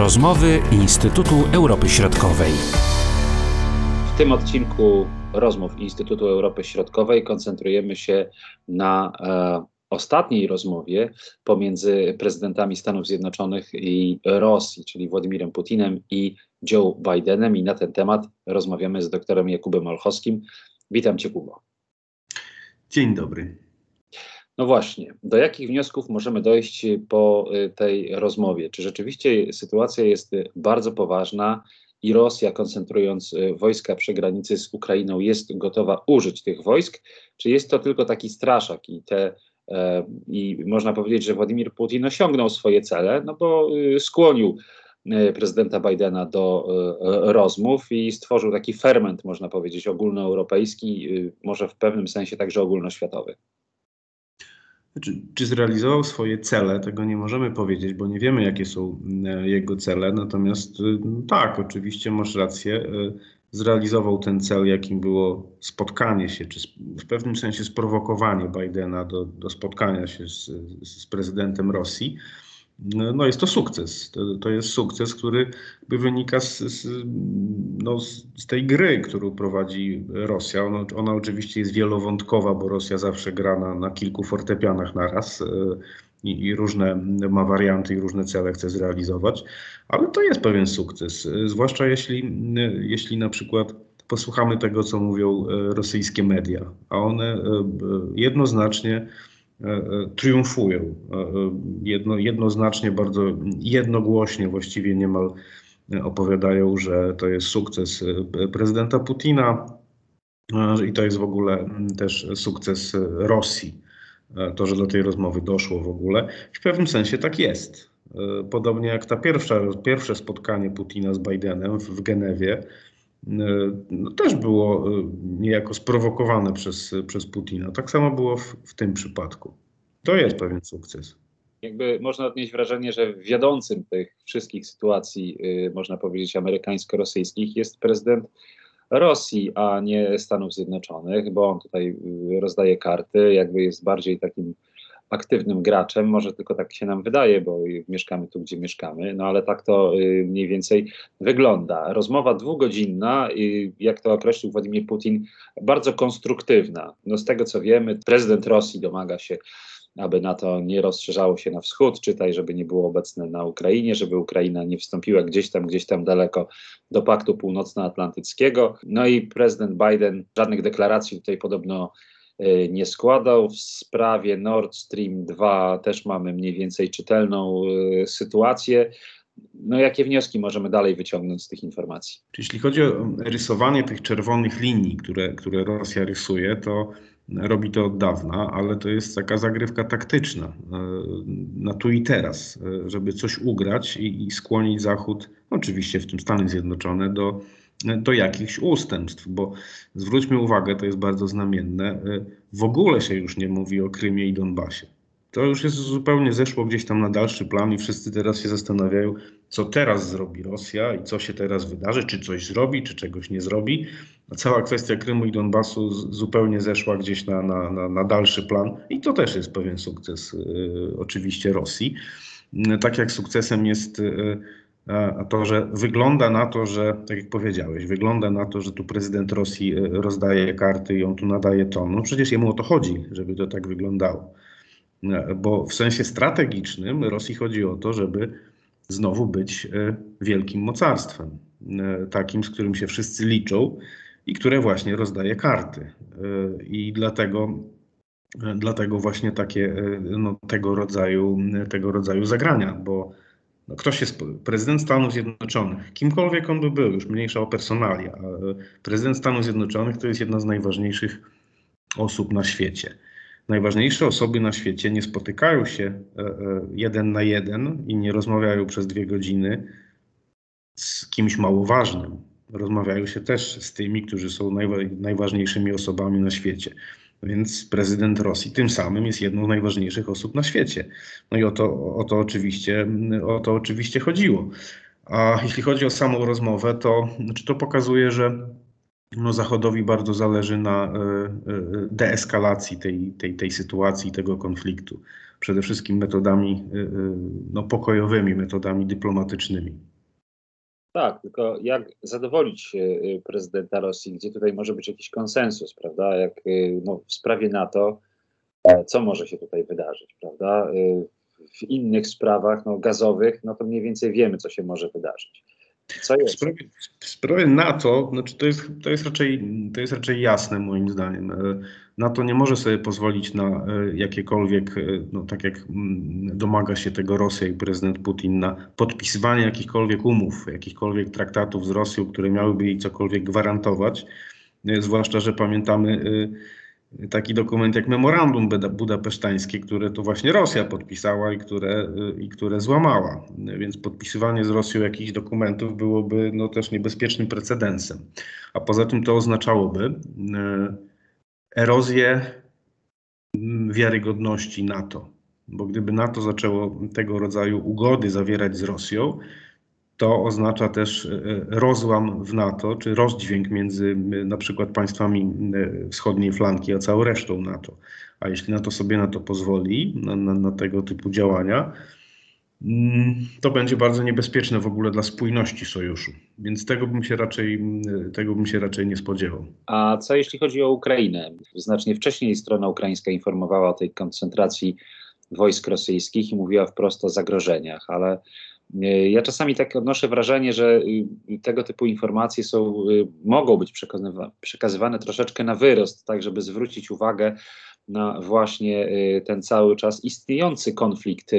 Rozmowy Instytutu Europy Środkowej. W tym odcinku rozmów Instytutu Europy Środkowej koncentrujemy się na e, ostatniej rozmowie pomiędzy prezydentami Stanów Zjednoczonych i Rosji, czyli Władimirem Putinem i Joe Bidenem. I na ten temat rozmawiamy z doktorem Jakubem Olchowskim. Witam Cię, Kubo. Dzień dobry. No właśnie, do jakich wniosków możemy dojść po y, tej rozmowie? Czy rzeczywiście sytuacja jest bardzo poważna i Rosja, koncentrując y, wojska przy granicy z Ukrainą, jest gotowa użyć tych wojsk? Czy jest to tylko taki straszak i te e, i można powiedzieć, że Władimir Putin osiągnął swoje cele, no bo y, skłonił prezydenta Bidena do rozmów i stworzył taki ferment, można powiedzieć, ogólnoeuropejski, może w pewnym sensie także ogólnoświatowy. Znaczy, czy zrealizował swoje cele, tego nie możemy powiedzieć, bo nie wiemy, jakie są e, jego cele. Natomiast e, tak, oczywiście masz rację, e, zrealizował ten cel, jakim było spotkanie się, czy w pewnym sensie sprowokowanie Bidena do, do spotkania się z, z prezydentem Rosji. No, jest to sukces. To, to jest sukces, który wynika z, z, no z, tej gry, którą prowadzi Rosja. Ona, ona, oczywiście jest wielowątkowa, bo Rosja zawsze gra na, na kilku fortepianach naraz. E, I, i, różne ma warianty i różne cele chce zrealizować, ale to jest pewien sukces, e, zwłaszcza jeśli, jeśli na przykład posłuchamy tego, co mówią e, rosyjskie media, a one jednoznacznie E, e, triumfują. E, jedno, jednoznacznie, bardzo jednogłośnie właściwie niemal opowiadają, że to jest sukces prezydenta Putina i to jest w ogóle też sukces Rosji. To, że do tej rozmowy doszło w ogóle. W pewnym sensie tak jest. Podobnie jak ta pierwsza, pierwsze spotkanie Putina z Bidenem w, w Genewie, no, też było e, niejako sprowokowane przez, przez Putina. Tak samo było w, w tym przypadku. To jest pewien sukces. Jakby można odnieść wrażenie, że wiodącym tych wszystkich sytuacji, yy, można powiedzieć, amerykańsko-rosyjskich jest prezydent Rosji, a nie Stanów Zjednoczonych, bo on tutaj rozdaje karty, jakby jest bardziej takim aktywnym graczem, może tylko tak się nam wydaje, bo mieszkamy tu, gdzie mieszkamy, no ale tak to y, mniej więcej wygląda. Rozmowa dwugodzinna, jak to określił Władimir Putin, bardzo konstruktywna. No z tego co wiemy, prezydent Rosji domaga się aby NATO nie rozszerzało się na wschód, czytaj, żeby nie było obecne na Ukrainie, żeby Ukraina nie wstąpiła gdzieś tam, gdzieś tam daleko do Paktu Północnoatlantyckiego. No i prezydent Biden żadnych deklaracji tutaj podobno nie składał. W sprawie Nord Stream 2 też mamy mniej więcej czytelną e, sytuację. No, jakie wnioski możemy dalej wyciągnąć z tych informacji? Jeśli chodzi o rysowanie tych czerwonych linii, które, które Rosja rysuje, to robi to od dawna, ale to jest taka zagrywka taktyczna e, na tu i teraz, żeby coś ugrać i, i skłonić Zachód, oczywiście w tym Stany Zjednoczone, do do jakichś ustępstw, bo zwróćmy uwagę, to jest bardzo znamienne, w ogóle się już nie mówi o Krymie i Donbasie. To już jest zupełnie zeszło gdzieś tam na dalszy plan i wszyscy teraz się zastanawiają, co teraz zrobi Rosja i co się teraz wydarzy, czy coś zrobi, czy czegoś nie zrobi. A cała kwestia Krymu i Donbasu zupełnie zeszła gdzieś na, na, na, na dalszy plan i to też jest pewien sukces y, oczywiście Rosji. Tak jak sukcesem jest y, to, że wygląda na to, że, tak jak powiedziałeś, wygląda na to, że tu prezydent Rosji e, rozdaje karty i on tu nadaje ton. No przecież jemu o to chodzi, żeby to tak wyglądało. E, bo w sensie strategicznym Rosji chodzi o to, żeby znowu być e, wielkim mocarstwem, takim, z którym się wszyscy liczą i które właśnie rozdaje karty. I dlatego dlatego właśnie takie no, tego, rodzaju, tego rodzaju zagrania, bo no, ktoś jest prezydent Stanów Zjednoczonych, kimkolwiek on by był, już mniejsza o personalia, prezydent Stanów Zjednoczonych to jest jedna z najważniejszych osób na świecie. Najważniejsze osoby na świecie nie spotykają się e, e, jeden na jeden i nie rozmawiają przez dwie godziny z kimś mało ważnym. Rozmawiają się też z tymi, którzy są najważniejszymi osobami na świecie. Więc prezydent Rosji tym samym jest jedną z najważniejszych osób na świecie. No i o to, o to, oczywiście, o to oczywiście chodziło. A jeśli chodzi o samą rozmowę, to, znaczy to pokazuje, że no Zachodowi bardzo zależy na e, e, deeskalacji tej, tej, tej sytuacji, tego konfliktu. Przede wszystkim metodami e, no, pokojowymi, metodami dyplomatycznymi. Tak, tylko jak zadowolić y, prezydenta Rosji, gdzie tutaj może być jakiś konsensus, prawda? Jak y, no, w sprawie NATO, e, co może się tutaj wydarzyć, prawda? Y, W innych sprawach no, gazowych, no to mniej więcej wiemy, co się może wydarzyć. Co W jest? sprawie, w sprawie NATO, znaczy to, jest, to, jest raczej, to jest raczej jasne moim zdaniem. E, NATO nie może sobie pozwolić na e, jakiekolwiek, e, no tak jak mm, domaga się tego Rosja i prezydent Putin, na podpisywanie jakichkolwiek umów, jakichkolwiek traktatów z Rosją, które miałyby jej cokolwiek gwarantować. Zwłaszcza, że pamiętamy taki dokument jak memorandum buda- budapesztańskie, które to właśnie Rosja podpisała i które, y, i które złamała. Więc podpisywanie z Rosją jakichś dokumentów byłoby no, też niebezpiecznym precedensem. A poza tym to oznaczałoby y, erozję mm, wiarygodności NATO. Bo gdyby NATO zaczęło tego rodzaju ugody zawierać z Rosją, to oznacza też e, rozłam w NATO, czy rozdźwięk między m, na przykład państwami e, wschodniej flanki, a całą resztą NATO. A jeśli NATO sobie na to pozwoli, na, na, na tego typu działania, mm, to będzie bardzo niebezpieczne w ogóle dla spójności sojuszu. Więc tego bym się raczej, tego bym się raczej nie spodziewał. A co jeśli chodzi o Ukrainę? Znacznie wcześniej strona ukraińska informowała o tej koncentracji wojsk rosyjskich i mówiła wprost o zagrożeniach, ale ja czasami tak odnoszę wrażenie, że y, tego typu informacje są, y, mogą być przekazywa- przekazywane troszeczkę na wyrost, tak żeby zwrócić uwagę na właśnie y, ten cały czas istniejący konflikt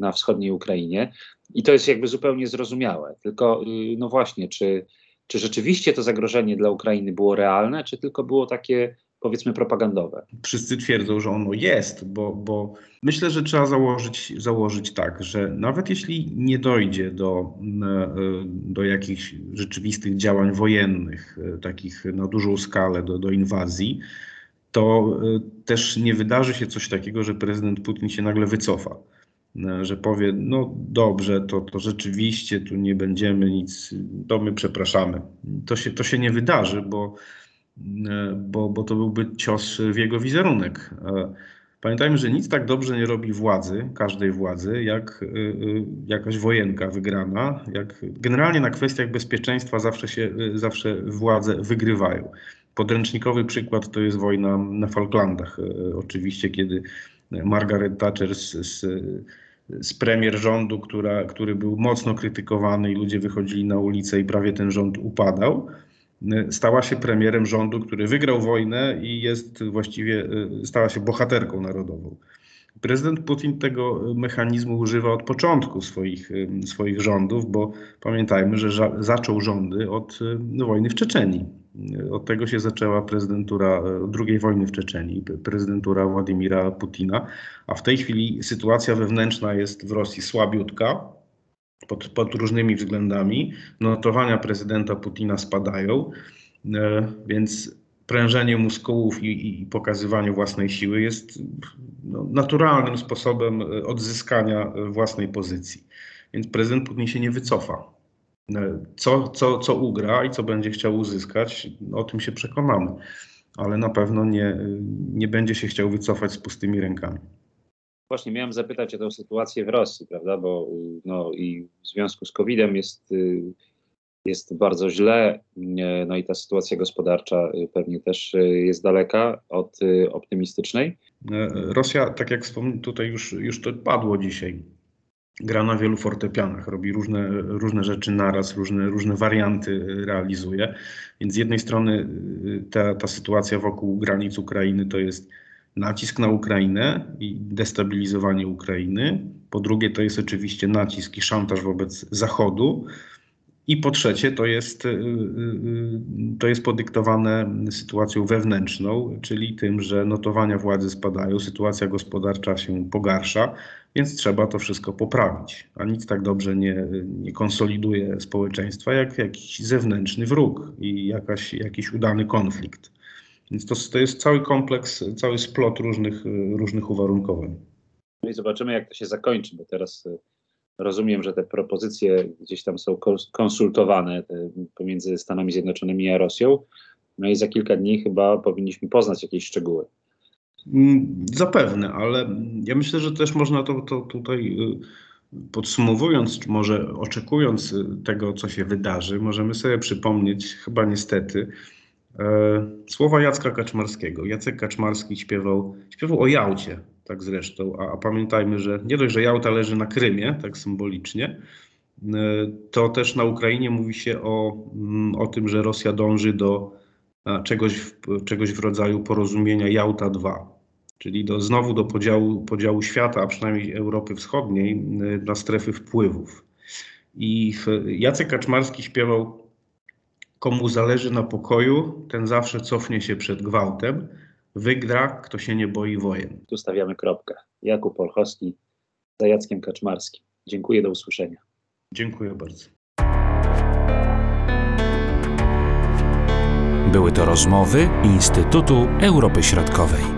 na wschodniej Ukrainie. I to jest jakby zupełnie zrozumiałe. Tylko, no właśnie, czy, czy rzeczywiście to zagrożenie dla Ukrainy było realne, czy tylko było takie, powiedzmy, propagandowe? Wszyscy twierdzą, że ono jest, bo, bo myślę, że trzeba założyć, założyć tak, że nawet jeśli nie dojdzie do, mm, e, do jakichś rzeczywistych działań wojennych, e, takich na dużą skalę, do, do inwazji, to e, też nie wydarzy się coś takiego, że prezydent Putin się nagle wycofa. Że powie, no dobrze, to, to rzeczywiście tu nie będziemy nic, to my przepraszamy. To się, to się nie wydarzy, bo, bo, bo to byłby cios w jego wizerunek. E, Pamiętajmy, że nic tak dobrze nie robi władzy, każdej władzy, jak y, jakaś wojenka wygrana. Jak generalnie na kwestiach bezpieczeństwa zawsze się, zawsze władze wygrywają. Podręcznikowy przykład to jest wojna na Falklandach. Oczywiście, kiedy Margaret Thatcher z, z, z premier rządu, która, który był mocno krytykowany i ludzie wychodzili na ulicę i prawie ten rząd upadał, stała się premierem rządu, który wygrał wojnę i jest właściwie, y, stała się bohaterką narodową. Prezydent Putin tego mechanizmu używa od początku swoich, y, swoich rządów, bo pamiętajmy, że ża- zaczął rządy od y, wojny w Czeczenii. Y, Od tego się zaczęła prezydentura y, II wojny w Czeczenii, p- prezydentura Władimira Putina, a w tej chwili sytuacja wewnętrzna jest w Rosji słabiutka pod, pod różnymi względami. Notowania prezydenta Putina spadają, e, więc prężenie muskułów i, i pokazywanie własnej siły jest no, naturalnym sposobem e, odzyskania e, własnej pozycji. Więc prezydent Putin się nie wycofa. Co, co, co ugra i co będzie chciał uzyskać, o tym się przekonamy, ale na pewno nie, nie będzie się chciał wycofać z pustymi rękami. Właśnie miałem zapytać o tę sytuację w Rosji, prawda? Bo no, i w związku z COVID-em jest, y, jest bardzo źle, y, no i ta sytuacja gospodarcza y, pewnie też jest daleka od optymistycznej. E, Rosja, tak jak wspomniałem, tutaj już, już to padło dzisiaj, gra na wielu fortepianach, robi różne, różne rzeczy naraz, różne, różne warianty realizuje. Więc z jednej strony ta, ta sytuacja wokół granic Ukrainy to jest nacisk na Ukrainę i destabilizowanie Ukrainy. Po drugie to jest oczywiście nacisk i szantaż wobec Zachodu. I po trzecie, to jest, y, y, y, to jest podyktowane sytuacją wewnętrzną, czyli tym, że notowania władzy spadają, sytuacja gospodarcza się pogarsza, więc trzeba to wszystko poprawić. A nic tak dobrze nie, nie konsoliduje społeczeństwa, jak jakiś zewnętrzny wróg i jakaś, jakiś udany konflikt. Więc to, to jest cały kompleks, cały splot różnych, różnych uwarunkowań. No i zobaczymy, jak to się zakończy, bo teraz y, rozumiem, że te propozycje gdzieś tam są kons- konsultowane pomiędzy Stanami Zjednoczonymi a Rosją. No i za kilka dni chyba powinniśmy poznać jakieś szczegóły. Mm, Zapewne, ale ja myślę, że też można to, to tutaj Podsumowując, czy może oczekując y, tego, co się wydarzy, możemy sobie przypomnieć, chyba niestety, e, słowa Jacka Kaczmarskiego. Jacek Kaczmarski śpiewał, śpiewał o Jałcie, tak zresztą, a, a pamiętajmy, że nie dość, że Jałta leży na Krymie, tak symbolicznie, e, to też na Ukrainie mówi się o, mm, o tym, że Rosja dąży do czegoś, czegoś w rodzaju porozumienia Jałta 2 czyli do, znowu do podziału, podziału świata, a przynajmniej Europy Wschodniej, na strefy wpływów. I Jacek Kaczmarski śpiewał: Komu zależy na pokoju, ten zawsze cofnie się przed gwałtem. Wygra, kto się nie boi wojen. Tu stawiamy kropkę. Jakub Olchowski za Jackiem Kaczmarskim. Dziękuję, do usłyszenia. Dziękuję bardzo. Były to rozmowy Instytutu Europy Środkowej.